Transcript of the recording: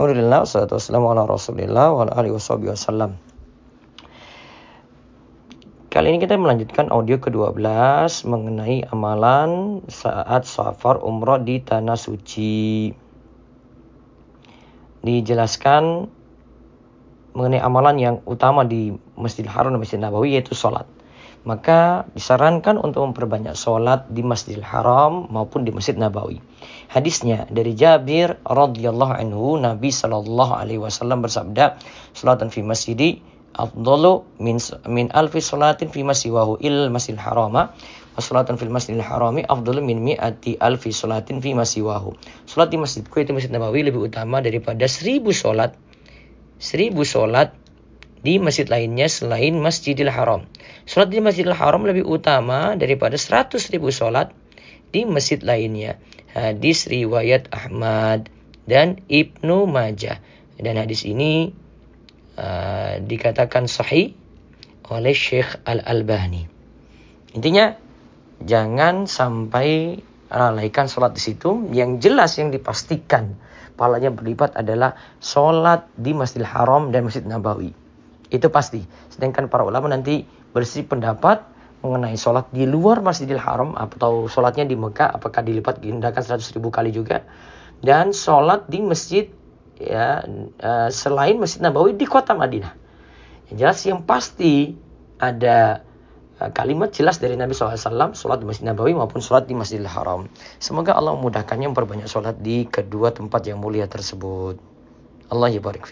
Alhamdulillah, wassalatu wassalamu ala rasulillah wa ala alihi wasallam. Kali ini kita melanjutkan audio ke-12 mengenai amalan saat safar umroh di tanah suci. Dijelaskan mengenai amalan yang utama di Masjidil Haram dan Masjid Nabawi yaitu sholat. Maka disarankan untuk memperbanyak sholat di Masjidil Haram maupun di Masjid Nabawi. Hadisnya dari Jabir radhiyallahu anhu Nabi sallallahu alaihi wasallam bersabda, "Salatan fi masjidi afdalu min min alfi salatin fi masiwahu il masjidil harama salatan fil masjidil harami afdalu min mi'ati alfi salatin fi masiwahu." Salat di masjidku itu Masjid Nabawi lebih utama daripada seribu salat seribu salat di masjid lainnya selain Masjidil Haram. Salat di Masjidil Haram lebih utama daripada seratus ribu salat di masjid lainnya hadis riwayat Ahmad dan Ibnu Majah. Dan hadis ini uh, dikatakan sahih oleh Syekh Al-Albani. Intinya jangan sampai lalaikan sholat di situ. Yang jelas yang dipastikan pahalanya berlipat adalah sholat di Masjidil Haram dan Masjid Nabawi. Itu pasti. Sedangkan para ulama nanti bersih pendapat mengenai sholat di luar Masjidil Haram atau sholatnya di Mekah apakah dilipat gandakan 100 ribu kali juga dan sholat di masjid ya uh, selain Masjid Nabawi di kota Madinah. Yang jelas yang pasti ada uh, kalimat jelas dari Nabi SAW sholat di Masjid Nabawi maupun sholat di Masjidil Haram. Semoga Allah memudahkannya memperbanyak sholat di kedua tempat yang mulia tersebut. Allah ya barik